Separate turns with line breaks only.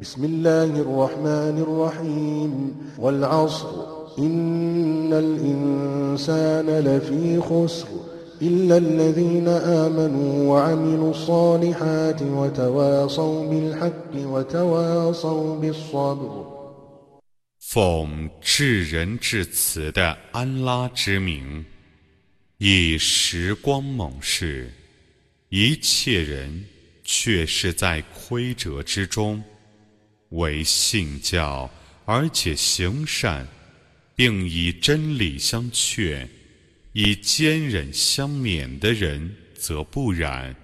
بسم الله الرحمن الرحيم والعصر إن الإنسان لفي خسر إلا الذين آمنوا وعملوا الصالحات وتواصوا بالحق وتواصوا بالصبر
奉至仁至慈的安拉之名，以时光猛士，一切人却是在亏折之中。 为信教而且行善，并以真理相劝，以坚忍相勉的人，则不然。